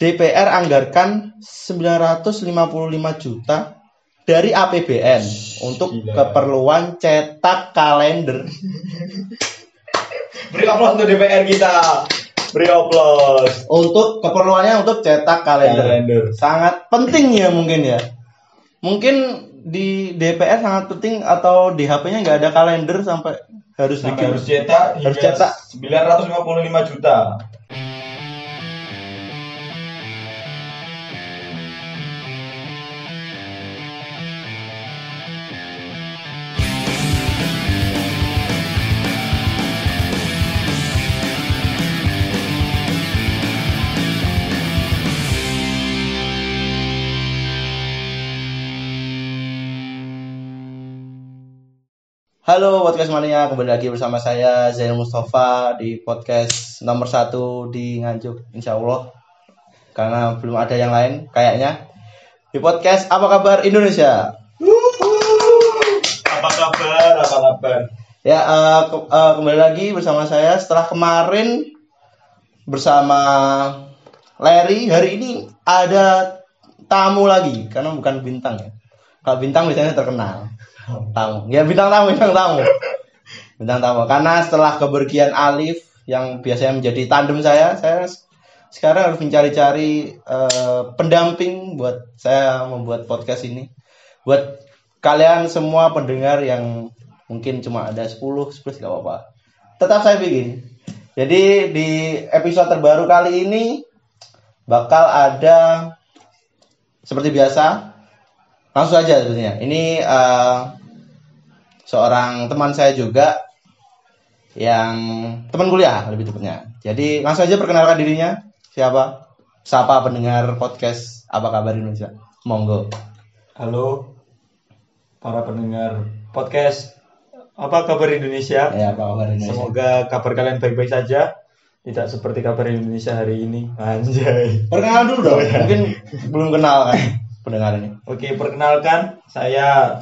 DPR anggarkan 955 juta dari APBN untuk Gila. keperluan cetak kalender. Beri aplaus untuk DPR kita. Beri aplaus. Untuk keperluannya untuk cetak kalender. Kalender. Sangat penting ya mungkin ya. Mungkin di DPR sangat penting atau di HP-nya nggak ada kalender sampai harus Sampai bikin harus cetak Harus cetak. 955 juta. Halo podcast mania, kembali lagi bersama saya Zainal Mustafa di podcast nomor satu di Nganjuk, insya Allah. Karena belum ada yang lain, kayaknya di podcast apa kabar Indonesia. Apa kabar? Apa kabar? Ya eh, ke- eh, kembali lagi bersama saya setelah kemarin bersama Larry hari ini ada tamu lagi karena bukan bintang ya. Kalau bintang biasanya terkenal. Tamu. Ya bintang tamu, bintang tamu. Bintang tamu. Karena setelah kepergian Alif yang biasanya menjadi tandem saya, saya sekarang harus mencari-cari eh, pendamping buat saya membuat podcast ini. Buat kalian semua pendengar yang mungkin cuma ada 10, 11 gak apa-apa. Tetap saya bikin. Jadi di episode terbaru kali ini bakal ada seperti biasa langsung aja sebetulnya. Ini eh, seorang teman saya juga yang teman kuliah lebih tepatnya. Jadi langsung aja perkenalkan dirinya. Siapa? Siapa pendengar podcast Apa Kabar Indonesia? Monggo. Halo para pendengar podcast apa kabar Indonesia? Ya, apa kabar Indonesia? Semoga kabar kalian baik-baik saja. Tidak seperti kabar Indonesia hari ini. Anjay. Perkenalan dulu dong. Mungkin belum kenal kan pendengar ini. Oke, perkenalkan saya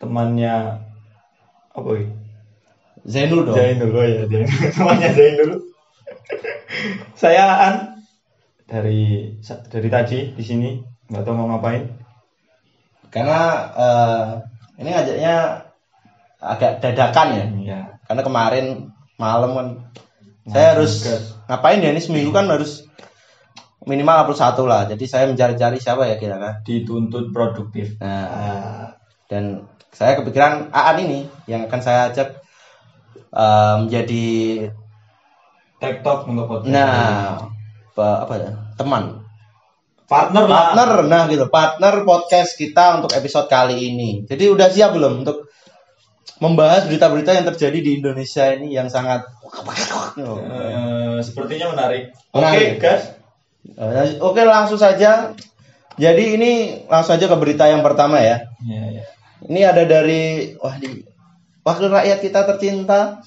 temannya apa ya? Zainul dong. Zainul oh ya, Zainul. temannya Zainul. saya An dari dari tadi di sini nggak tahu mau ngapain. Karena eh, ini ngajaknya agak dadakan ya. Ya. Karena kemarin malam kan saya harus tugas. ngapain ya ini seminggu kan harus minimal upload satu lah. Jadi saya mencari-cari siapa ya kira-kira. Dituntut produktif. Nah, Ah, dan saya kepikiran Aan ini yang akan saya ajak eh, menjadi TikTok untuk podcast. nah apa, apa ya teman partner lah. partner nah gitu partner podcast kita untuk episode kali ini jadi udah siap belum untuk membahas berita-berita yang terjadi di Indonesia ini yang sangat Eh, sepertinya menarik. Menarik. Oke, guys. Eh, oke langsung saja jadi ini langsung aja ke berita yang pertama ya Ya, ya. Ini ada dari wah di wakil rakyat kita tercinta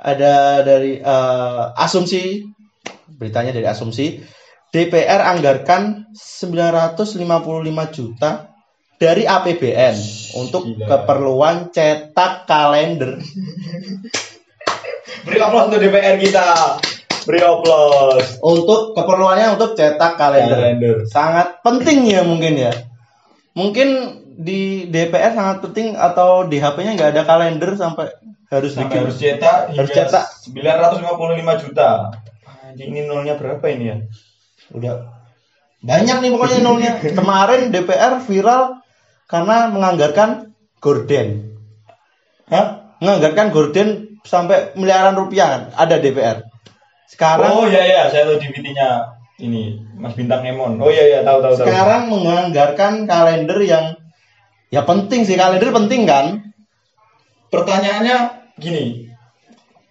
ada dari eh, asumsi beritanya dari asumsi DPR anggarkan 955 juta dari APBN untuk Gila. keperluan cetak kalender. Beri aplaus untuk DPR kita. Beri aplaus. Untuk keperluannya untuk cetak kalender. Kalender. Sangat penting ya mungkin ya. Mungkin di DPR sangat penting atau di HP-nya nggak ada kalender sampai harus Sampai bikin harus cetak Harus cetak. 955 juta. Anjing ini nolnya berapa ini ya? udah banyak nih pokoknya nolnya kemarin DPR viral karena menganggarkan gorden Hah? menganggarkan gorden sampai miliaran rupiah kan ada DPR sekarang Oh iya iya, saya tahu DVD-nya ini Mas Bintang Emon. Oh iya iya, tahu tahu tahu. sekarang menganggarkan kalender yang ya penting sih kalender penting kan Pertanyaannya gini.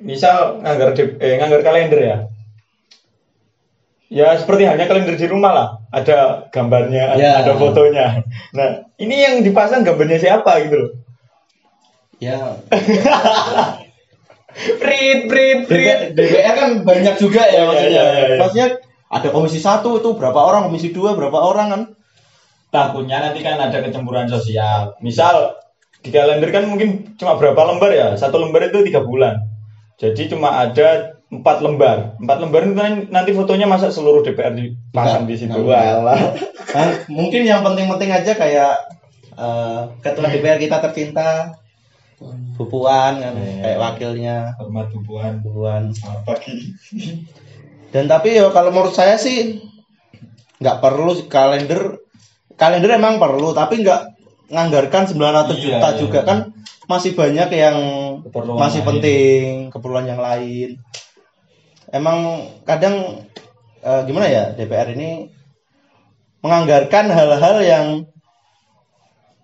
Misal nganggar eh, nganggar kalender ya. Ya seperti halnya kalender di rumah lah, ada gambarnya, Ya. ada fotonya. Nah, ini yang dipasang gambarnya siapa gitu loh. ya Prit, prit, prit. DPR kan banyak juga ya Iya, maksudnya iya, iya, iya. maksudnya ada komisi satu itu berapa orang komisi dua berapa orang kan Takutnya nanti kan ada kecemburuan sosial. Misal di kalender kan mungkin cuma berapa lembar ya? Satu lembar itu tiga bulan. Jadi cuma ada empat lembar. Empat lembar itu nanti- fotonya masa seluruh DPR dipasang di situ. Walah. Nah, mungkin yang penting-penting aja kayak eh, ketua DPR kita tercinta Bu Puan kan Iya. kayak wakilnya Hormat bubuan. Bu Puan. Selamat pagi. Dan tapi ya kalau menurut saya sih nggak perlu kalender kalender emang perlu tapi nggak nganggarkan 900 Iya, juta iya. juga kan masih banyak yang Keperluan masih lain. penting keperluan yang lain. Emang kadang eh, gimana ya DPR ini menganggarkan hal-hal yang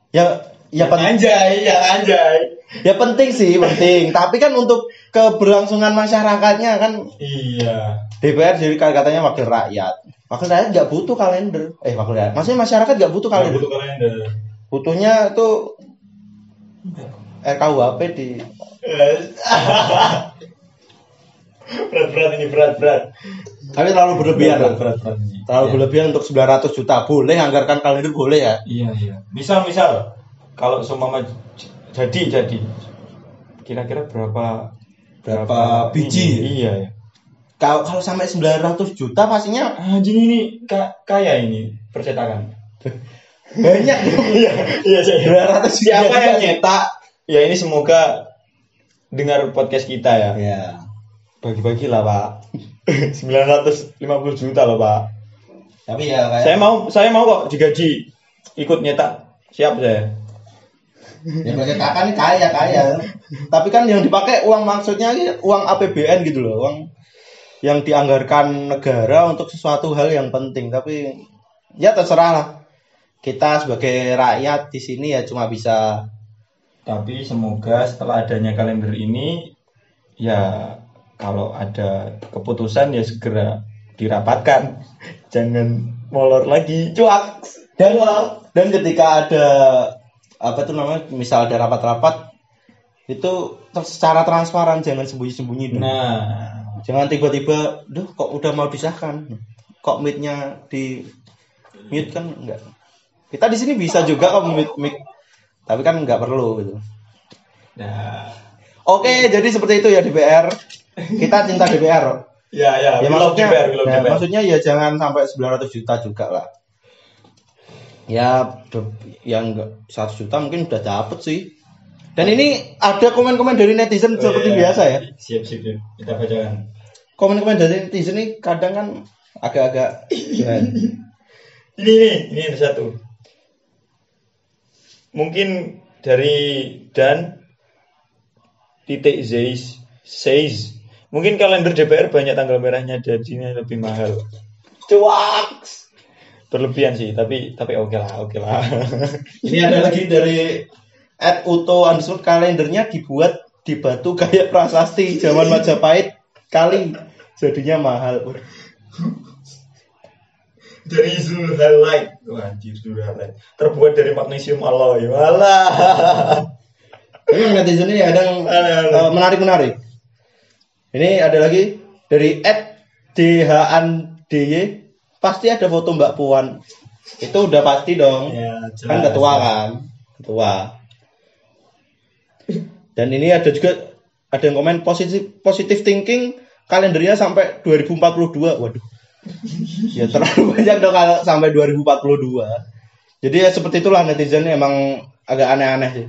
ya ya penting Anjay, ya anjay. ya penting sih penting tapi kan untuk keberlangsungan masyarakatnya kan Iya. DPR jadi katanya wakil rakyat. Wakil rakyat nggak butuh kalender. Eh wakil rakyat. Maksudnya masyarakat nggak butuh kalender. butuh kalender. Butuhnya tuh RKUHP di berat berat ini berat berat. tapi terlalu berlebihan berat berat, berat ini. Terlalu Iya. berlebihan untuk 900 juta. Boleh anggarkan kalender boleh ya. Iya iya. Misal misal kalau j- jadi jadi kira-kira berapa Berapa biji? ini? Iya ya. Kalau kalau sampai 900 juta pastinya Anjing ini ka- kaya ini percetakan. banyak. Iya iya saya. 900 Siapa juta yang cetak? Ya ini semoga dengar podcast kita ya. Ya. Bagi-bagi lah pak. 950 juta loh pak. Tapi ya kayak Saya mau saya mau kok digaji ikut nyetak. Siap saya. ya percetakan kaya kaya. Tapi kan yang dipakai uang maksudnya uang APBN gitu loh, uang yang dianggarkan negara untuk sesuatu hal yang penting. Tapi ya terserah lah. Kita sebagai rakyat di sini ya cuma bisa Tapi semoga setelah adanya kalender ini ya kalau ada keputusan ya segera dirapatkan. Jangan molor lagi. cuak dan dan ketika ada apa tuh namanya misal ada rapat-rapat itu secara transparan jangan sembunyi-sembunyi dulu. Nah, Jangan tiba-tiba, duh kok udah mau disahkan, kok mic-nya di mute kan enggak. Kita di sini bisa juga kok mute mic, tapi kan nggak perlu gitu. nah. Oke, jadi seperti itu ya DPR. Kita cinta DPR. Ya ya, Ya maksudnya, DPR, nah, DPR. maksudnya ya jangan sampai 900 juta juga lah. Ya, yang enggak 100 juta mungkin udah dapet sih. Dan ini ada komen-komen dari netizen Oh, seperti iya. biasa ya. Siap siap, siap. kita bacakan. Komen-komen dari netizen ini kadang kan agak-agak Ini ini, ini ada satu. Mungkin dari dan titik Zeiss says mungkin kalender DPR banyak tanggal merahnya jadinya lebih mahal. cuak. Berlebihan sih, tapi tapi oke lah, oke lah. Ini ada lagi dari at Uto underscore kalendernya dibuat di batu kayak prasasti zaman Majapahit kali jadinya mahal. dari Zulhalite. Wah, anjir Zulhalite. Terbuat dari magnesium alloy. Walah. Tapi netizen ini kadang Aneh-aneh. eh, menarik-menarik. Ini ada lagi dari at DHANDY pasti ada foto Mbak Puan. Itu udah pasti dong. Ya, kan ketua kan ketua dan ini ada juga ada yang komen positif positif thinking kalendernya sampai 2042 waduh ya terlalu banyak dong kalau sampai 2042 jadi ya seperti itulah netizen emang agak aneh-aneh sih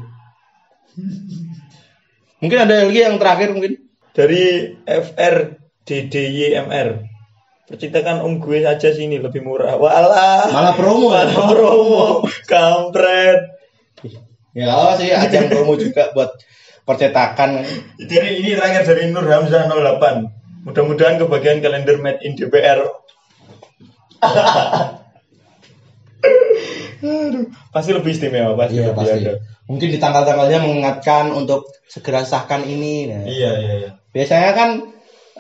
mungkin ada lagi yang terakhir mungkin Dari FRDDYMR. Percetakan om gue saja sini lebih murah. Walah. malah promo ya Malah promo. Kampret. Ya oh sih ajang promo juga buat percetakan Dari ini terakhir dari Nur Hamzah 08. Mudah-mudahan kebagian kalender made in DPR. Aduh, pasti lebih istimewa pasti Iya lebih pasti. ada. Mungkin di tanggal-tanggalnya mengingatkan untuk segera sahkan ini. Nah, Iya iya iya. Biasanya kan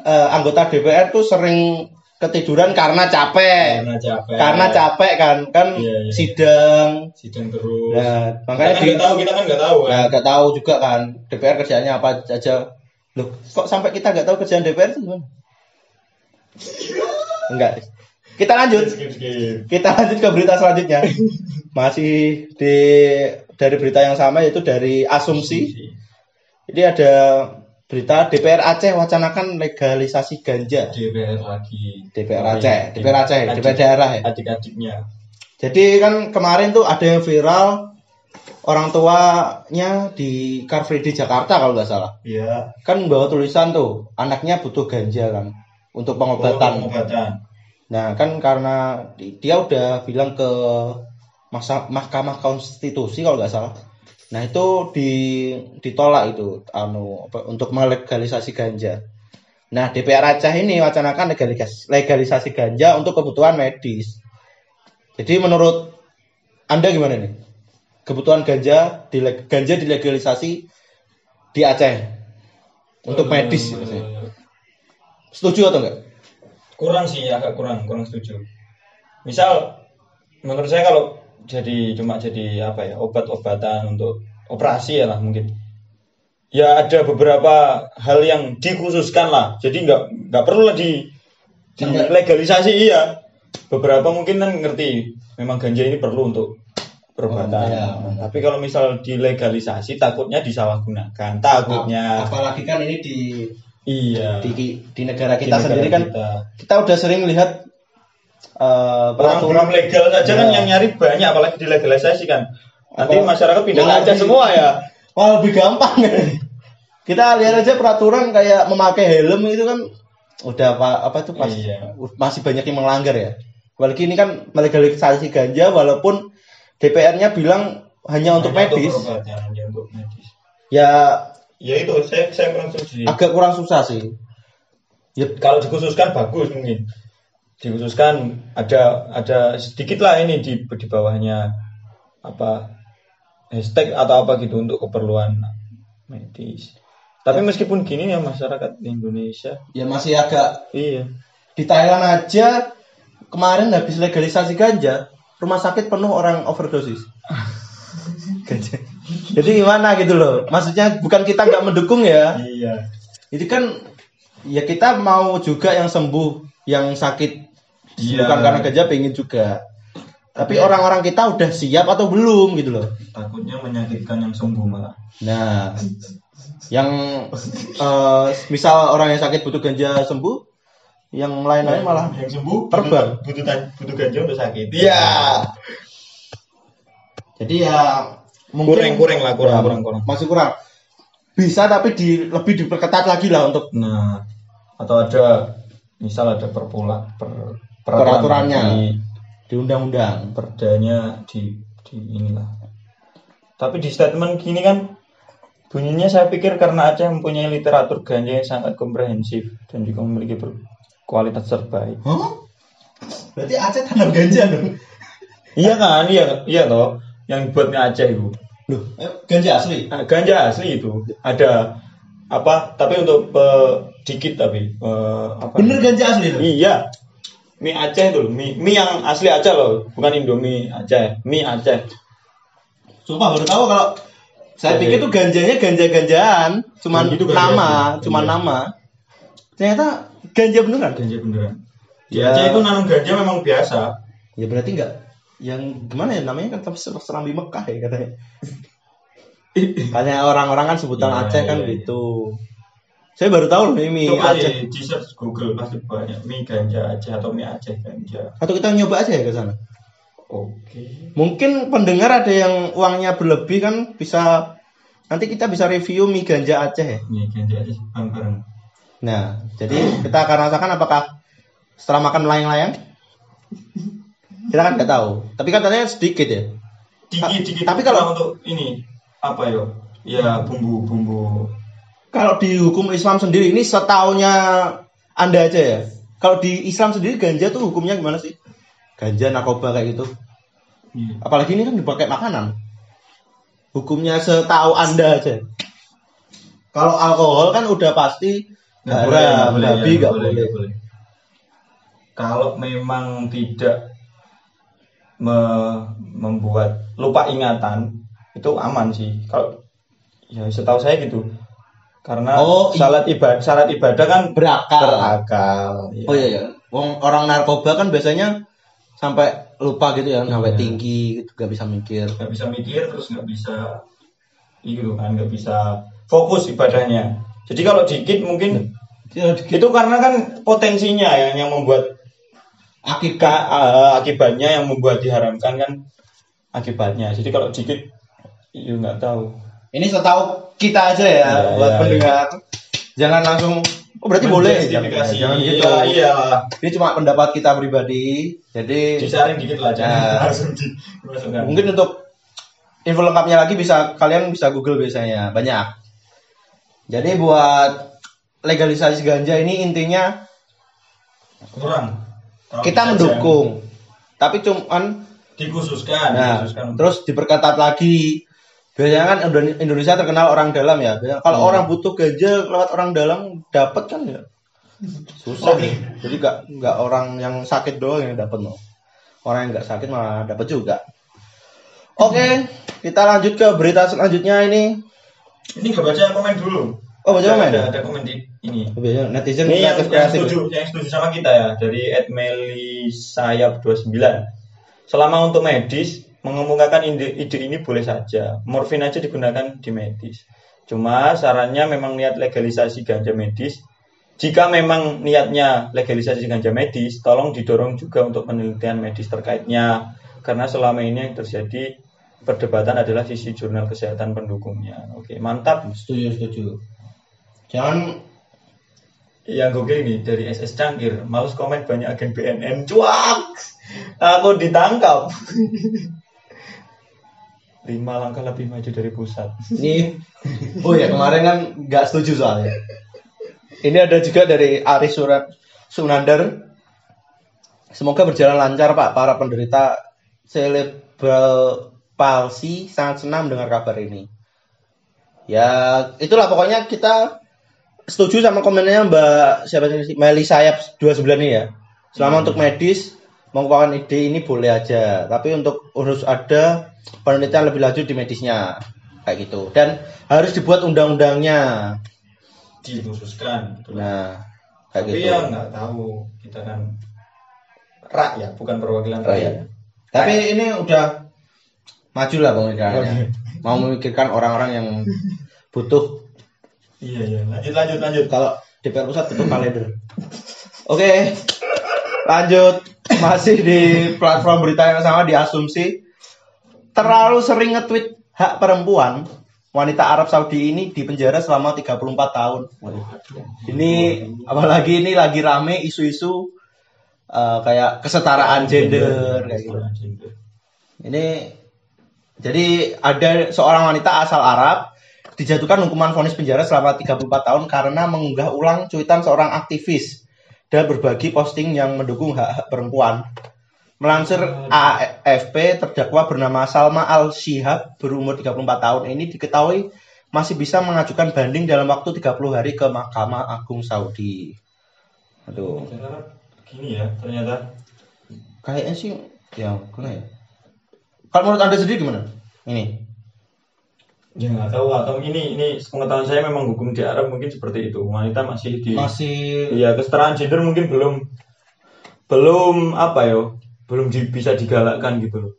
eh, anggota DPR tuh sering ketiduran karena capek. Karena capek. Karena capek kan, kan Iya, iya. sidang. sidang terus. Nah, kita makanya kan di, nggak tahu, kita kan nggak tahu. nah, Kan? gak tahu juga kan DPR kerjanya apa aja. Loh, kok sampai kita gak tahu kerjaan DPR itu gimana? Enggak. Kita lanjut. Skip skip. Kita lanjut ke berita selanjutnya. Masih di dari berita yang sama yaitu dari asumsi. Jadi ada berita DPR Aceh wacanakan legalisasi ganja. DPR lagi. DPR Aceh, DPR Aceh, DPR daerah ya. Adik-adiknya. Jadi kan kemarin tuh ada yang viral orang tuanya di Car Free Day Jakarta kalau nggak salah. Iya. Kan bawa tulisan tuh, anaknya butuh ganja kan untuk pengobatan. Oh, pengobatan. Nah, kan karena di- dia udah bilang ke masa Mahkamah Konstitusi kalau nggak salah. Nah, itu di ditolak itu anu apa, untuk melegalisasi ganja. Nah, DPR Aceh ini wacanakan legalis- legalisasi ganja untuk kebutuhan medis. Jadi menurut Anda gimana nih? Kebutuhan ganja di ganja dilegalisasi di Aceh untuk medis. Eh, maksudnya. Setuju atau enggak? kurang sih agak kurang kurang setuju misal menurut saya kalau jadi cuma jadi apa ya obat-obatan untuk operasi ya lah mungkin. Ya ada beberapa hal yang dikhususkan lah jadi nggak nggak perlu lah di, di legalisasi iya. Beberapa mungkin kan ngerti memang ganja ini perlu untuk perobatan. Oh, iya. tapi kalau misal dilegalisasi takutnya disalahgunakan takutnya. Apalagi kan ini di iya. di, di negara Di kita negara sendiri kan kita. kita udah sering lihat eh, Orang belum legal saja kan Ya. yang nyari banyak apalagi dilegalisasi kan. Nanti Apa- masyarakat pindah aja semua ya. Wah lebih gampang kita lihat aja peraturan kayak memakai helm itu kan udah apa apa tuh pas Iya. masih banyak yang melanggar ya apalagi ini kan melegalisasi ganja walaupun DPR-nya bilang hanya untuk Hanya medis perobatan, hanya untuk medis. ya Ya itu saya saya kurang setuju. agak kurang susah sih ya Kalau dikhususkan bagus mungkin. Dikhususkan ada ada sedikit lah ini di di bawahnya apa hashtag atau apa gitu untuk keperluan medis. Tapi meskipun gini ya masyarakat Indonesia, ya masih agak iya. di Thailand aja kemarin habis legalisasi ganja rumah sakit penuh orang overdosis ganja jadi gimana gitu loh maksudnya bukan kita nggak mendukung ya Iya. itu kan ya kita mau juga yang sembuh yang sakit Iya. bukan karena ganja pengen juga tapi orang-orang kita udah siap atau belum gitu loh Takutnya menyakitkan yang sembuh malah. nah yang eh, misal orang yang sakit butuh ganja sembuh yang lain-lain malah yang sembuh terbang. butuh butuh, butuh ganja untuk sakit Iya. Jadi ya kurang kurang lah kurang Ya, kurang kurang masih kurang. Bisa tapi di lebih diperketat lagi lah untuk nah atau ada misal ada perpula per, Peraturannya. di di undang-undang. perdanya di di inilah tapi di statement gini kan bunyinya saya pikir karena Aceh mempunyai literatur ganja yang sangat komprehensif dan juga memiliki kualitas terbaik Hah? Berarti Aceh tanam ganja dong. iya kan iya iya toh yang buatnya Aceh itu Loh, eh, ganja asli. Nah, ganja asli itu ada apa tapi untuk eh, dikit tapi eh, apa Bener ganja asli loh. iya mie Aceh itu loh mie, mie yang asli Aceh loh bukan Indomie Aceh mie Aceh Sumpah baru tahu kalau saya Oke. pikir tuh ganjanya ganja-ganjaan, cuman gitu ganja. nama, Ganja. cuman nama. Ternyata ganja beneran. ganja beneran Ya. Aceh itu nanam ganja memang biasa Ya berarti enggak yang gimana ya namanya kan tapi serambi Mekah ya katanya. Katanya orang-orang kan sebutan Iya, Aceh kan iya, iya. gitu. Saya baru tahu loh ini coba Aceh. di, di search Google pasti banyak mie ganja Aceh atau mie Aceh ganja Atau kita nyoba aja ya ke sana. oke Mungkin pendengar ada yang uangnya berlebih kan bisa nanti kita bisa review mie ganja Aceh ya. mie ganja Aceh bareng-bareng Nah, jadi kita akan rasakan apakah setelah makan layang-layang kita kan nggak tahu. Tapi katanya sedikit ya. dikit dikit Tapi kalau- untuk ini apa yo ya bumbu bumbu Kalau di hukum Islam sendiri ini setaunya Anda aja ya. Kalau di Islam sendiri ganja tuh hukumnya gimana sih? Ganja narkoba kayak gitu. Iya. Apalagi ini kan dipakai makanan. Hukumnya setahu Anda aja. Kalau alkohol kan udah pasti Nggak boleh, nggak boleh, ya, nggak boleh. boleh. Kalau memang tidak me- membuat lupa ingatan itu aman sih. Kalau ya setahu saya gitu. Karena Oh, salat ibadah syarat ibadah kan Berakal. berakal. ya. Oh iya ya. Wong orang narkoba kan biasanya sampai lupa gitu ya, sampai Iya. tinggi gitu, gak bisa mikir. nggak bisa mikir terus nggak bisa itu kan nggak bisa fokus ibadahnya Jadi kalau dikit mungkin Ya, dikit. itu karena kan potensinya ya yang membuat Akibat eh, akibatnya yang membuat diharamkan kan akibatnya. Jadi kalau dikit, ya nggak tahu. ini setahu kita aja ya, Iya, buat iya, pendengar. Jangan langsung oh berarti boleh Menjustifikasi. jangan gitu. Iya, iya. Ini cuma pendapat kita pribadi. Jadi Disaring dikit lah, jangan Ya. dimasukkan. mungkin untuk info lengkapnya lagi bisa kalian bisa Google biasanya banyak. Jadi buat legalisasi ganja ini intinya kurang. Kita mendukung. Tapi cuman dikhususkan, Nah, dikhususkan. terus diperketat lagi. Biasanya kan Indo- Indonesia terkenal orang dalam ya. Biasanya Kalau Hmm. orang butuh ganja lewat orang dalam dapat kan ya. Susah. Jadi nggak nggak orang yang sakit doang yang dapat no. Orang yang nggak sakit malah dapat juga. Oke, kita lanjut ke berita selanjutnya ini. ini nggak baca komen dulu. Oh, baca komen? Ada, ada komen di ini. Biasanya netizen Ini yang, yang setuju, yang setuju sama kita ya dari Sayap 29 Selama untuk medis, mengemukakan ide, ide ini boleh saja. Morfin aja digunakan di medis. Cuma sarannya memang niat legalisasi ganja medis. Jika memang niatnya legalisasi ganja medis, tolong didorong juga untuk penelitian medis terkaitnya. Karena selama ini yang terjadi perdebatan adalah sisi jurnal kesehatan pendukungnya. Oke, mantap. Setuju, setuju. Jangan yang gokil ini dari SS Cangkir males komen banyak agen BNN cuak aku ditangkap lima langkah lebih maju dari pusat Ini oh ya kemarin kan nggak setuju soalnya. Ini ada juga dari Aris Surat Sunandar. Semoga berjalan lancar Pak para penderita cerebral palsy sangat senang mendengar kabar ini. Ya itulah pokoknya kita setuju sama komennya Mbak siapa sih Meli Sayap 29 ini ya. Selama untuk medis mengeluarkan ide ini boleh aja, tapi untuk harus ada penelitian lebih lanjut di medisnya kayak gitu dan harus dibuat undang-undangnya. dikhususkan Nah, kayak tapi gitu. ya nggak tahu kita kan rakyat bukan perwakilan rakyat iya. Tapi ini udah maju lah pemikirannya. Mau memikirkan orang-orang yang butuh iya iya lanjut lanjut lanjut kalau DPR pusat butuh kalender. Oke. Lanjut masih di platform berita yang sama di asumsi terlalu sering nge-tweet hak perempuan wanita Arab Saudi ini dipenjara selama 34 tahun. Waduh. Ini apalagi ini lagi rame isu-isu eh, kayak kesetaraan gender kayak gitu. Ini jadi ada seorang wanita asal Arab dijatuhkan hukuman vonis penjara selama 34 tahun karena mengunggah ulang cuitan seorang aktivis dan berbagi posting yang mendukung hak-hak perempuan. Melansir AFP, terdakwa bernama Salma Al-Shihab berumur 34 tahun ini diketahui masih bisa mengajukan banding dalam waktu 30 hari ke Mahkamah Agung Saudi. Aduh, gini ya ternyata kayaknya sih ya ya? Kalau menurut Anda sendiri gimana? Ini. Ya nggak tahu atau ini ini pengetahuan saya memang hukum di Arab mungkin seperti itu wanita masih di Masih Iya, kesetaraan gender mungkin belum belum apa ya, belum di- bisa digalakkan gitu loh.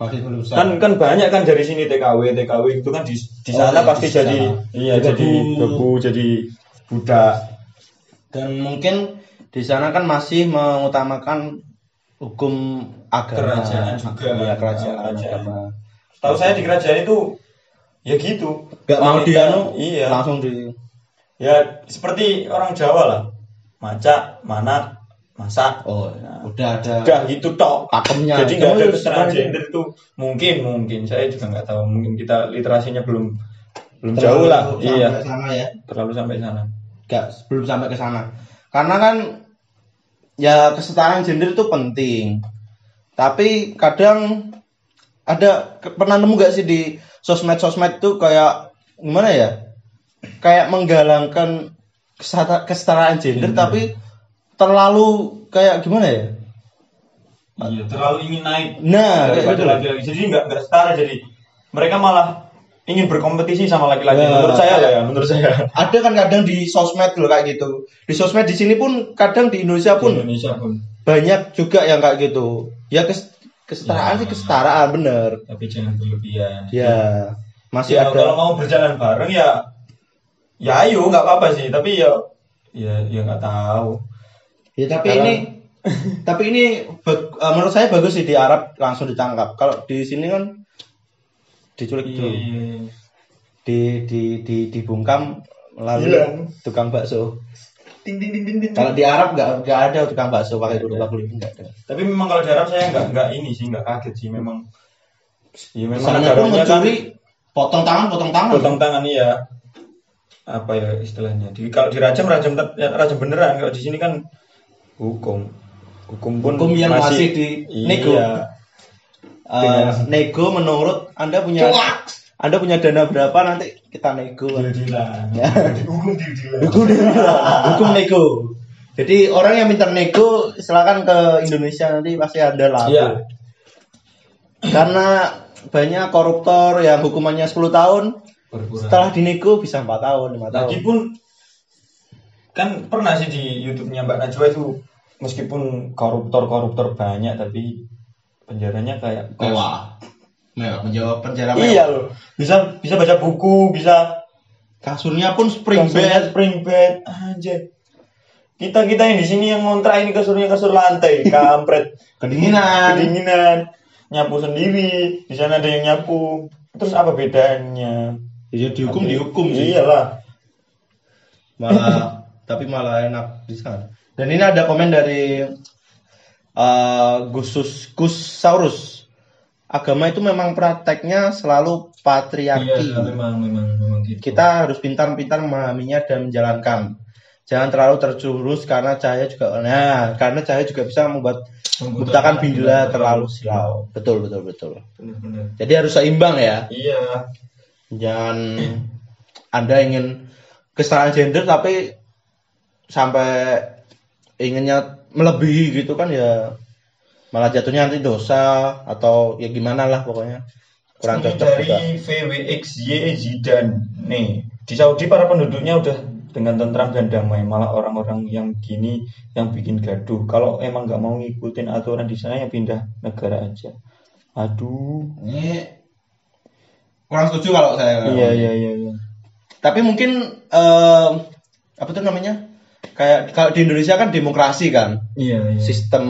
masih belum. Kan kan banyak kan dari sini TKW, TKW itu kan di di Oh, sana iya, pasti di jadi sana. iya Bebu. jadi bebu, jadi budak. dan mungkin di sana kan masih mengutamakan hukum agama Kerajaan juga. ya kerajaan, Kerajaan. agama Tahu saya di kerajaan itu ya gitu. gak mau dianu Iya. langsung di Ya seperti orang Jawa lah. Maca, manak, masak. oh Nah, udah ada udah gitu tok. pakemnya. Jadi nggak ada kesetaraan gender itu mungkin mungkin. Saya juga nggak tahu. Mungkin kita literasinya belum belum terlalu jauh lah. sampai iya. sana ya. Terlalu sampai sana. Gak belum sampai ke sana. Karena kan ya kesetaraan gender itu penting. Tapi kadang ada pernah nemu gak sih di sosmed sosmed itu kayak gimana ya? Kayak menggalangkan kesetaraan gender Gender. tapi terlalu kayak gimana ya? Iya terlalu ingin naik. Nah kayak gitu laki-laki jadi nggak nggak setara. Jadi mereka malah ingin berkompetisi sama laki-laki. Ya, menurut saya ya menurut saya. ada kan kadang di sosmed loh kayak gitu. Di sosmed di sini pun kadang di Indonesia di pun Indonesia pun. banyak juga yang kayak gitu. Ya kes- kesetaraan Ya. sih kesetaraan bener tapi jangan berlebihan ya masih ya, kalau ada mau berjalan bareng ya ya ayo nggak apa-apa sih tapi ya ya ya nggak tahu Ya tapi Sekarang- ini tapi ini eh, menurut saya bagus sih di Arab langsung ditangkap. Kalau di sini kan diculik dulu. Iya. Di di di dibungkam melalui Hilang. tukang bakso. Ting ting. Kalau di Arab nggak nggak ada tukang bakso pakai kerudung kulit nggak ada. Tapi memang kalau di Arab saya nggak nggak ini sih nggak kaget sih memang. Ya memang Sana negaranya kan mencuri potong tangan potong tangan. potong tangan iya. Apa ya istilahnya? Di kalau dirajam rajam ya, rajam beneran. Kalau di sini kan hukum. Hukum pun Hukum yang masih di nego. Iya. Dengan- nego menurut Anda punya Anda punya dana berapa nanti kita nego. Deal-dealan. Ya. Hukum deal-dealan. Hukum hukum nego. Jadi orang yang minta nego silakan ke Indonesia nanti pasti ada lah. Iya. Karena banyak koruptor yang hukumannya 10 tahun Berkurang. setelah dinego bisa 4 tahun, 5 tahun. Lagipun kan pernah sih di YouTube-nya Mbak Najwa itu meskipun koruptor-koruptor banyak tapi penjaranya kayak Wah. Mewah, menjawab penjara Iya loh. Bisa bisa baca buku, bisa Kasurnya pun spring kasurnya bed. spring bed. Anjir. Kita kita yang di sini yang ngontrak ini kasurnya kasur lantai, kampret. Kedinginan. Kedinginan. Nyapu sendiri, di sana ada yang nyapu. Terus apa bedanya? Ya dihukum Tapi- dihukum sih. Iyalah. Malah tapi malah enak di sana. Dan ini ada komen dari eh Gusus Gusaurus. Agama itu memang prakteknya selalu patriarki. Iya, memang memang memang gitu. Kita harus pintar-pintar memahaminya dan menjalankan. Jangan terlalu terjurus karena cahaya juga nah, karena cahaya juga bisa membuat membutakan bila terlalu silau. Betul betul betul. Benar-benar. Jadi harus seimbang ya. Iya. Jangan Anda ingin kesetaraan gender tapi sampai inginnya melebihi gitu kan ya malah jatuhnya nanti dosa atau ya gimana lah pokoknya kurang Ini cocok dari juga. VWXY Zidane. Nih, di Saudi para penduduknya udah dengan tentram dan damai. Malah orang-orang yang gini yang bikin gaduh. Kalau emang nggak mau ngikutin aturan di sana ya pindah negara aja. Aduh. Ini kurang setuju kalau saya. Iya iya iya. iya. Tapi mungkin eh, apa tuh namanya? Kayak kalau di Indonesia kan demokrasi kan, Iya iya. sistem.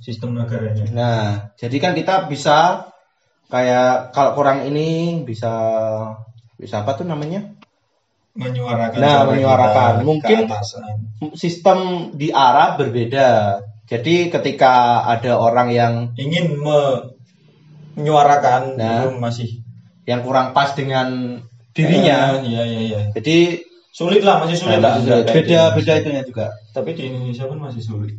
Sistem negaranya. Nah, jadi kan kita bisa kayak kalau kurang ini bisa bisa apa tuh namanya? Menyuarakan. Nah, menyuarakan. kita Mungkin-. Sistem di Arab berbeda. Jadi ketika ada orang yang ingin me- menyuarakan Nah. masih yang kurang pas dengan dirinya, Eh, Iya iya iya. jadi Sulit lah, masih sulit lah. Nah, Nggak kayak di beda Indonesia. beda itunya juga. Tapi di Indonesia pun masih sulit.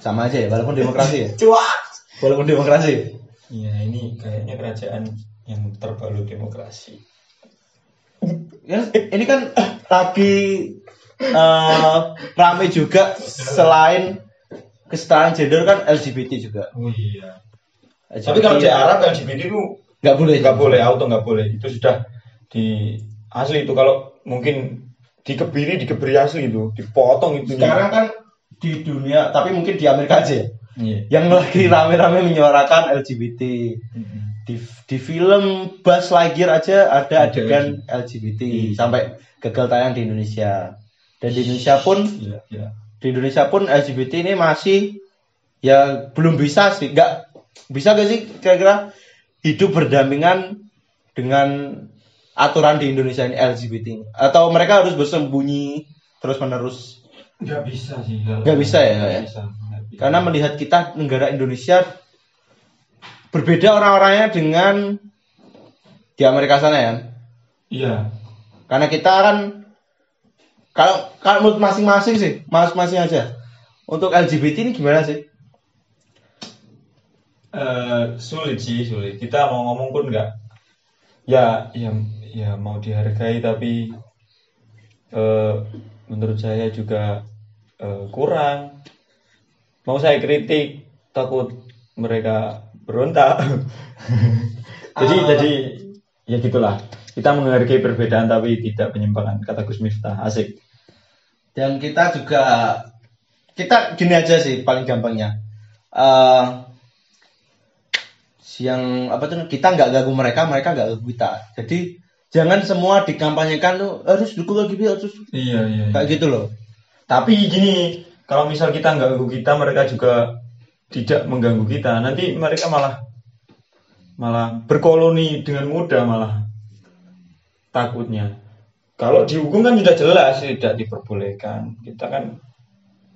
Sama aja ya, walaupun demokrasi ya. Cuak. Walaupun demokrasi. Iya, ini kayaknya kerajaan yang terbalut demokrasi. Ya, ini kan lagi eh, rame juga selain kesetaraan gender kan LGBT juga. Oh iya. LGBT Tapi kalau di Arab LGBT itu nggak boleh. nggak boleh, auto nggak boleh. Itu sudah di asli itu kalau mungkin dikebiri dikebiri asli itu, dipotong itu. Sekarang kan di dunia, tapi mungkin di Amerika aja. ya, Iya. Yang lagi rame-rame menyuarakan LGBT. Mm-mm. Di, di film Buzz Lightyear aja ada adegan LGBT Iya. sampai gagal tayang di Indonesia. Dan di Indonesia pun Iya, iya. di Indonesia pun LGBT ini masih ya belum bisa sih nggak bisa gak sih kira-kira hidup berdampingan dengan aturan di Indonesia ini LGBT atau mereka harus bersembunyi terus menerus Nggak bisa sih. Nggak bisa ya, Nggak ya? bisa, karena melihat kita negara Indonesia berbeda orang-orangnya dengan di Amerika sana ya? Iya. karena kita kan kalau kalau menurut masing-masing sih masing-masing aja. Untuk LGBT ini gimana sih? Eh, sulit sih sulit. Kita mau ngomong pun nggak. Ya ya ya mau dihargai tapi eh, menurut saya juga eh, kurang. Mau saya kritik takut mereka berontak. Jadi Ah. jadi ya gitulah. Kita menghargai perbedaan tapi tidak penyimpangan kata Gus Miftah. Asik. Dan kita juga kita gini aja sih paling gampangnya. Eh yang apa tuh kita nggak ganggu mereka mereka nggak ganggu kita. Jadi jangan semua dikampanyekan tuh harus dukung LGBT harus Iya, iya. kayak gitu loh. Tapi gini, kalau misal kita nggak ganggu kita, mereka juga tidak mengganggu kita. Nanti mereka malah malah berkoloni dengan mudah malah takutnya. Kalau dihukum kan sudah jelas tidak diperbolehkan. Kita kan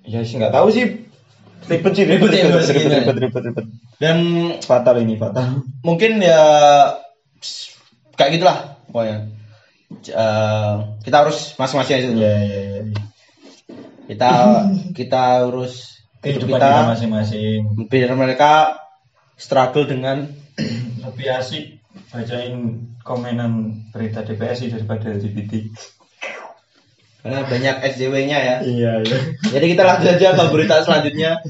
ya sih nggak tahu sih ribet sih ribet Ribet, ribet ribet, ribet ribet. ribet ribet. Dan Fatal ini fatal. mungkin ya kayak gitulah pokoknya. Eh, kita harus masing-masing aja dulu. Iya iya iya. Kita kita urus hidup kita, masing-masing. biar mereka struggle dengan Lebih asik bacain komenan berita DPS sih daripada LGBT. karena banyak SJW-nya ya. Iya iya. Jadi kita lanjut aja ke berita selanjutnya.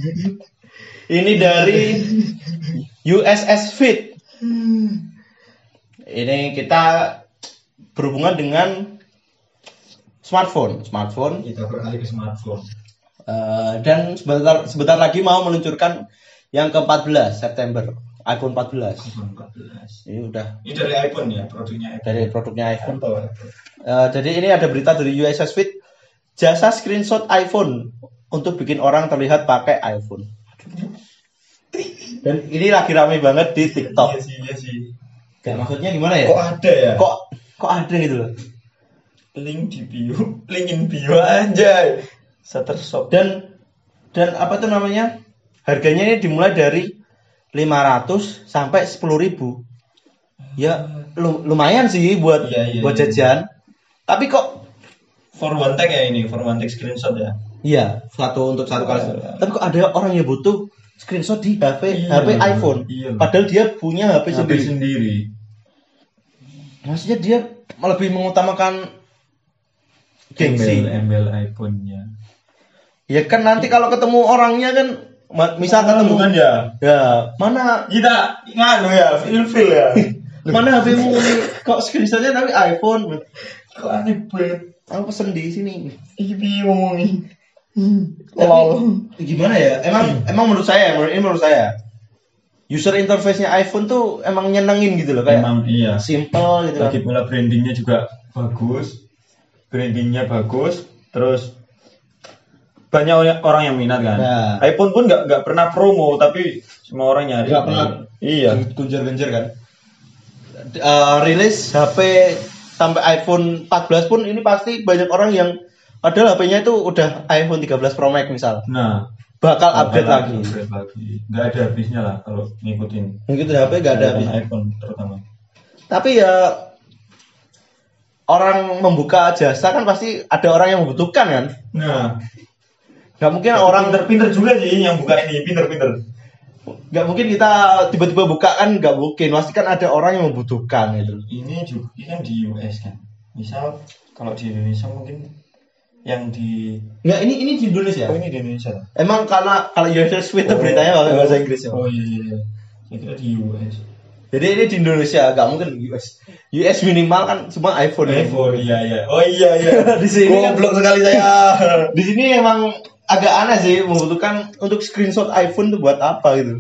Ini dari USS Fit. Ini kita berhubungan dengan smartphone, smartphone Kita beralih ke smartphone. Eh, dan sebentar sebentar lagi mau meluncurkan yang ke-14 September iPhone 14. iPhone 14. Ini udah Ini dari iPhone ya, produknya iPhone. dari produknya iPhone. Apple. Eh, jadi ini ada berita dari USS Fit jasa screenshot iPhone untuk bikin orang terlihat pakai iPhone. Dan ini lagi rame banget di Iya TikTok. sih, iya sih. Gak maksudnya gimana ya? Kok ada ya? Kok kok ada gitu loh. link di bio, link in bio anjay. Shutterstock. Dan dan apa tuh namanya? Harganya ini dimulai dari 500 sampai 10.000. Ya lu- lumayan sih buat Iya, iya, buat iya. jajan. Tapi kok For one tag ya ini, for one tag screenshot ya. iya satu untuk satu kali. Iya. Tapi kok ada orang yang butuh screenshot di HP Iya, HP iPhone. iya. Padahal dia punya HP HP sendiri. sendiri. Maksudnya dia lebih mengutamakan gengsi. Embel, embel iPhone-nya. Ya kan nanti kalau ketemu orangnya kan misal ketemu kan ya. ya mana Kita nganu ya, feel ya. mana HPmu ini kok screenshotnya tapi iPhone Kok aneh banget. aku pesen di sini piye ngomongnya? Tapi, gimana ya emang emang menurut saya menurut ini menurut saya user interface-nya iPhone tuh emang nyenengin gitu loh kayak Emang iya. simple gitu Lagi pula brandingnya juga bagus. Brandingnya bagus. Terus banyak orang- yang minat kan. Nah. iPhone pun nggak nggak pernah promo tapi semua orang nyari. Nggak pernah. Iya. genjer-genjer kan Eh, rilis HP sampai iPhone 14 pun ini pasti banyak orang yang padahal HP-nya itu udah iPhone 13 Pro Max misal Nah, bakal update lagi Update lagi. Nggak ada habisnya lah kalau ngikutin. gitu HP gak ada iPhone, habis. iPhone terutama. tapi ya orang membuka jasa kan pasti ada orang yang membutuhkan kan Nah, nggak mungkin orang pinter-pinter juga sih yang buka ini pinter-pinter. nggak mungkin kita tiba-tiba buka kan nggak mungkin pasti kan ada orang yang membutuhkan gitu Ini juga ini kan di US kan. Misal kalau di Indonesia mungkin yang di nggak ini ini di Indonesia Oh ini di Indonesia. emang karena kalau United States itu beritanya pakai bahasa Inggris ya Oh iya iya. iya. Saya kira di US. jadi ini di Indonesia nggak mungkin US US minimal kan semua iPhone ya. iPhone iya iya. Oh iya iya. Di sini kan- Goblok sekali saya. di sini emang agak aneh sih membutuhkan untuk screenshot iPhone tuh buat apa gitu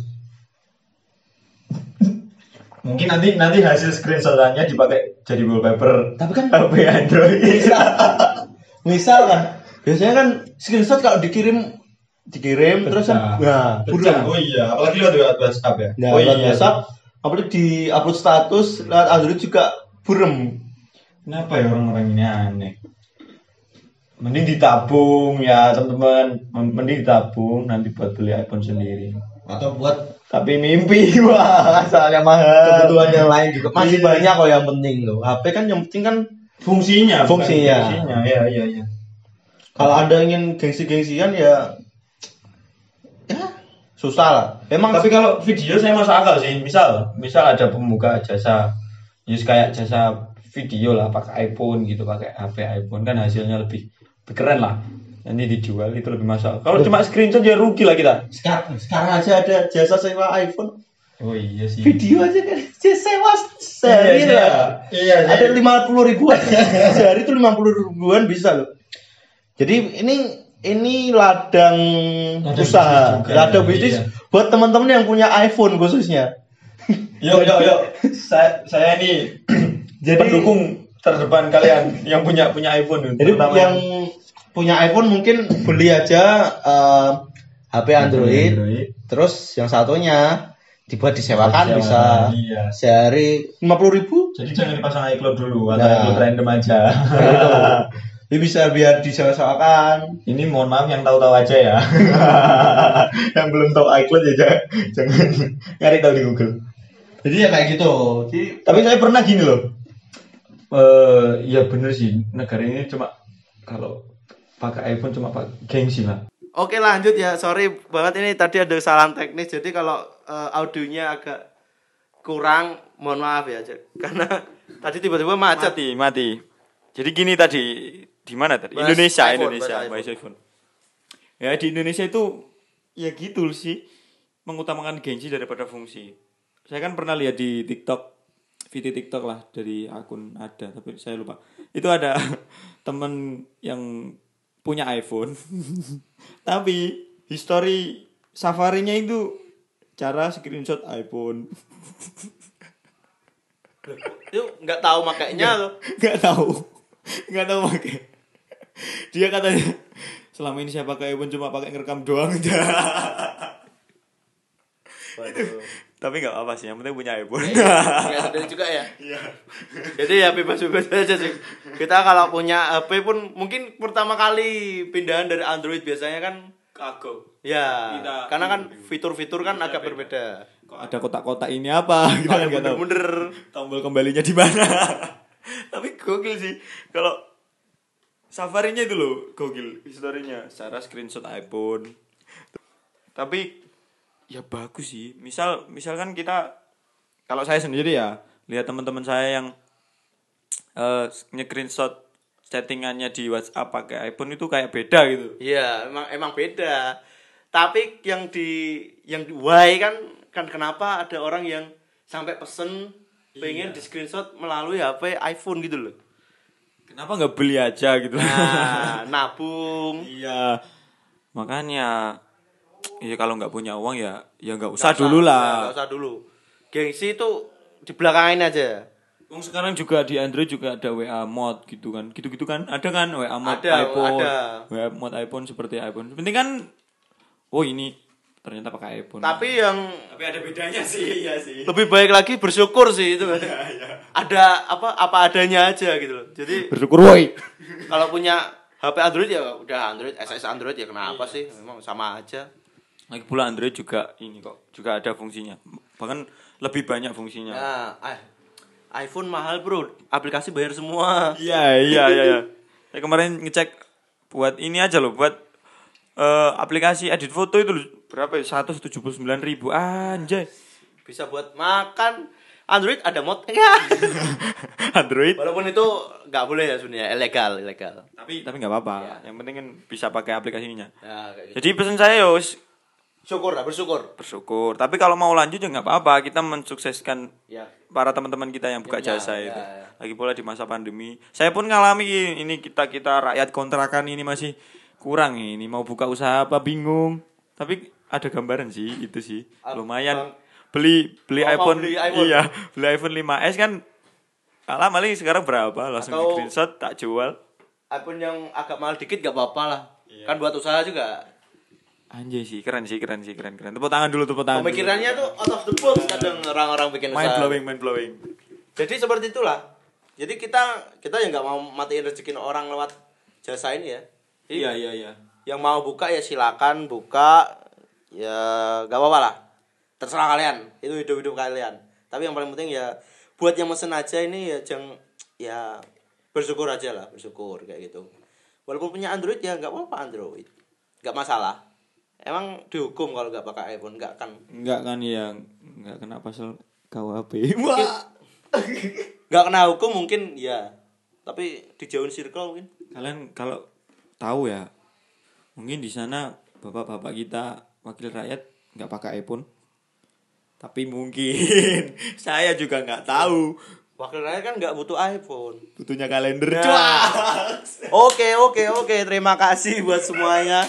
Mungkin nanti nanti hasil screenshotannya dipakai jadi wallpaper tapi kan HP Android. misal kan biasanya kan screenshot kalau dikirim dikirim terus kan nah Pecah. buram Oh iya, apalagi lewat WhatsApp ya. nah oh lewat iya. WhatsApp apalagi di upload status lewat Android juga burem Kenapa ya orang-orang ini aneh? Mending ditabung ya teman-teman. Mending ditabung nanti buat beli iPhone sendiri. atau buat Tapi mimpi wah asalnya mahal. kebutuhan yang lain juga masih Iya. banyak kok yang penting loh HP kan yang penting kan Fungsinya. Fungsinya. Fungsinya. Iya iya iya. kalau ada ingin gengsi-gengsian ya ya susah lah emang Tapi kalau video saya masuk akal sih. Misal, misal ada pembuka jasa, just kayak jasa video lah, pakai iPhone gitu, pakai HP iPhone kan hasilnya lebih, lebih keren lah. Nanti dijual itu lebih masuk. Kalau cuma screenshot ya rugi lah kita. sekarang sekarang aja ada jasa sewa iPhone Oh iya sih. video aja kan sewa sehari Iya, lah. Iya, ada lima puluh ribuan. Sehari itu lima puluh ribuan bisa loh. Jadi ini ini ladang Ladang usaha bisnis juga, ladang iya. bisnis buat teman-teman yang punya iPhone khususnya. Yuk, yuk, yuk. Saya, saya ini Jadi- pendukung terdepan kalian yang punya punya iPhone Jadi yang punya iPhone mungkin beli aja eh, HP Android, terus yang satunya dibuat disewakan Disewakan, bisa iya. sehari lima puluh ribu Jadi jangan dipasang iCloud dulu atau Nah. iCloud random aja. gitu. Jadi bisa biar disewakan. Ini mohon maaf yang tahu-tahu aja ya. yang belum tahu iCloud ya jangan, nyari tahu di Google. Jadi ya kayak gitu. Jadi Tapi saya pernah gini loh. Eh, ya bener sih negara ini cuma kalau pakai iPhone cuma pakai gengsi lah. Oke lanjut ya, sorry banget ini tadi ada kesalahan teknis, jadi kalau eh, audionya agak kurang, mohon maaf ya, karena tadi tiba-tiba macet. Mati, mati. Jadi gini tadi di mana tadi? Bahas Indonesia, iPhone, Indonesia, bahas bahas iPhone. Ya di Indonesia itu ya gitu sih mengutamakan gengsi daripada fungsi. Saya kan pernah lihat di TikTok video TikTok lah dari akun ada tapi saya lupa. Itu ada temen yang punya iPhone. Tapi history safarinya itu cara screenshot iPhone. Itu nggak tahu makainya loh. nggak tahu. Nggak tahu pakai. Dia katanya selama ini saya pakai iPhone cuma pakai ngerekam doang. Aja tapi nggak apa sih yang penting punya iPhone. Ya sendiri juga ya. Jadi ya bebas-bebas aja sih. Kita kalau punya HP pun mungkin pertama kali pindahan dari Android biasanya kan kagok ya Kita- karena kan fitur-fitur kan agak berbeda. kok ada kotak-kotak ini apa? Kita kan nggak tahu tombol kembalinya di mana? Tapi gokil sih. Kalau safarinya itu loh gokil. Historinya cara screenshot iPhone. Tapi ya bagus sih misal misalkan kita kalau saya sendiri ya lihat teman-teman saya yang eh nge-screenshot chattingannya di WhatsApp pakai iPhone itu kayak beda gitu Iya, emang emang beda. Tapi yang di yang di why kan kan kenapa ada orang yang sampai pesen pengen di screenshot melalui HP iPhone gitu loh. kenapa nggak beli aja gitu Nah, nabung. Iya. Makanya ya kalau nggak punya uang ya ya nggak usah, Nggak dulu usah, lah. nggak usah dulu. Gengsi itu di belakangin aja. Wong sekarang juga di Android juga ada WA mod gitu kan. Gitu-gitu kan. Ada kan WA mod Ada, iPhone. ada. WA mod iPhone seperti iPhone. Penting kan oh ini ternyata pakai iPhone. Tapi yang tapi ada bedanya sih, iya sih. lebih baik lagi bersyukur sih itu. Iya, Ada apa apa adanya aja gitu loh. Jadi Bersyukur woi. kalau punya HP Android ya udah Android, SS Android ya kenapa sih? Memang sama aja. Lagi pula Android juga ini kok, juga ada fungsinya. Bahkan lebih banyak fungsinya. Nah, eh, iPhone mahal bro, aplikasi bayar semua. Iya iya iya. iya. Saya kemarin ngecek buat ini aja loh, buat eh, aplikasi edit foto itu loh, berapa ya? 179 ribu anjay. Bisa buat makan. Android ada modnya. Android. Walaupun itu nggak boleh ya sebenarnya, ilegal, ilegal. Tapi tapi nggak apa-apa. Iya. Yang penting kan bisa pakai aplikasinya. Kayak gitu. Jadi pesan saya yo wis Syukur lah, bersyukur. bersyukur. Tapi kalau mau lanjut ya nggak apa-apa. Kita mensukseskan Ya. para teman-teman kita yang buka Ya, jasa ya, itu. ya. Lagi pula di masa pandemi. Saya pun ngalami ini kita kita rakyat kontrakan ini masih kurang ini mau buka usaha apa bingung. Tapi ada gambaran sih itu sih. Lumayan beli beli Oh, iPhone, beli iPhone. iya beli iPhone 5s kan Alah maling sekarang berapa langsung Atau- di screenshot tak jual iPhone yang agak mahal dikit gak apa-apa lah. Iya. Kan buat usaha juga. Anjay sih keren sih keren sih keren keren tepuk tangan dulu tepuk tangan dulu. Pemikirannya tuh out of the box kadang orang-orang bikin mind usaha. blowing mind blowing Jadi seperti itulah. Jadi kita kita yang nggak mau matiin rezeki orang lewat jasa ini ya. Jadi iya iya iya Yang mau buka ya silakan buka. Ya gak apa-apa lah. Terserah kalian. Itu hidup-hidup kalian. Tapi yang paling penting ya buat yang mesen aja ini ya jangan ya bersyukur aja lah, bersyukur kayak gitu. Walaupun punya Android ya nggak apa-apa Android. nggak masalah. Emang dihukum kalau nggak pakai iPhone nggak kan Enggak kan ya, enggak kena pasal KUHP. Wah. nggak kena hukum mungkin ya tapi dijauhin circle mungkin Kalian kalau tahu ya, mungkin di sana bapak-bapak kita wakil rakyat nggak pakai iPhone. Tapi mungkin saya juga nggak tahu. wakil rakyat kan nggak butuh iPhone Butuhnya kalender. Nah. oke oke oke terima kasih buat semuanya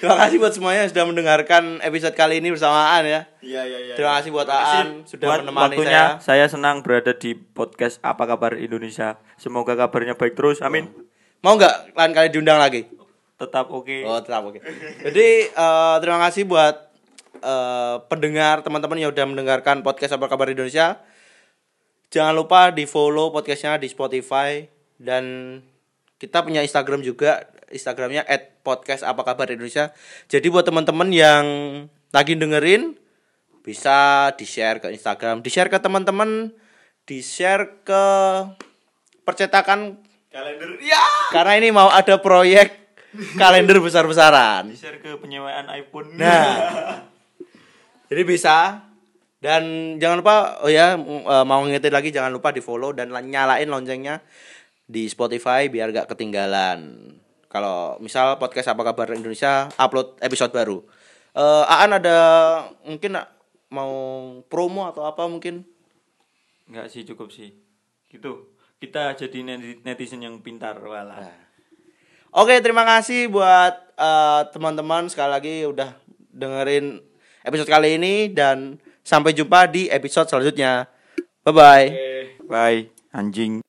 Terima kasih buat semuanya yang sudah mendengarkan episode kali ini bersamaan ya. Iya iya iya. Terima kasih buat Aan sudah Buat menemani waktunya saya. saya. senang berada di podcast Apa Kabar Indonesia. Semoga kabarnya baik terus. Amin. Mau nggak lain kali diundang lagi? Tetap oke. Oh, tetap oke. Jadi eh, terima kasih buat eh, pendengar teman-teman yang sudah mendengarkan podcast apa kabar Indonesia. Jangan lupa di follow podcastnya di Spotify dan kita punya Instagram juga. Instagramnya @podcast apa kabar Indonesia. Jadi buat teman-teman yang lagi dengerin bisa di share ke Instagram, di share ke teman-teman, di share ke percetakan Kalender. karena ini mau ada proyek kalender besar-besaran. Share ke penyewaan iPhone. Nah, jadi bisa dan jangan lupa oh ya eh, mau ngingetin lagi jangan lupa di follow dan la- nyalain loncengnya di Spotify biar gak ketinggalan. Kalau misal podcast apa kabar Indonesia upload episode baru. Eh Aan ada mungkin mau promo atau apa mungkin? Enggak sih cukup sih. Gitu. Kita jadi neti- netizen yang pintar walah. Oke, terima kasih buat eh, teman-teman sekali lagi udah dengerin episode kali ini dan sampai jumpa di episode selanjutnya. Bye bye. Bye anjing.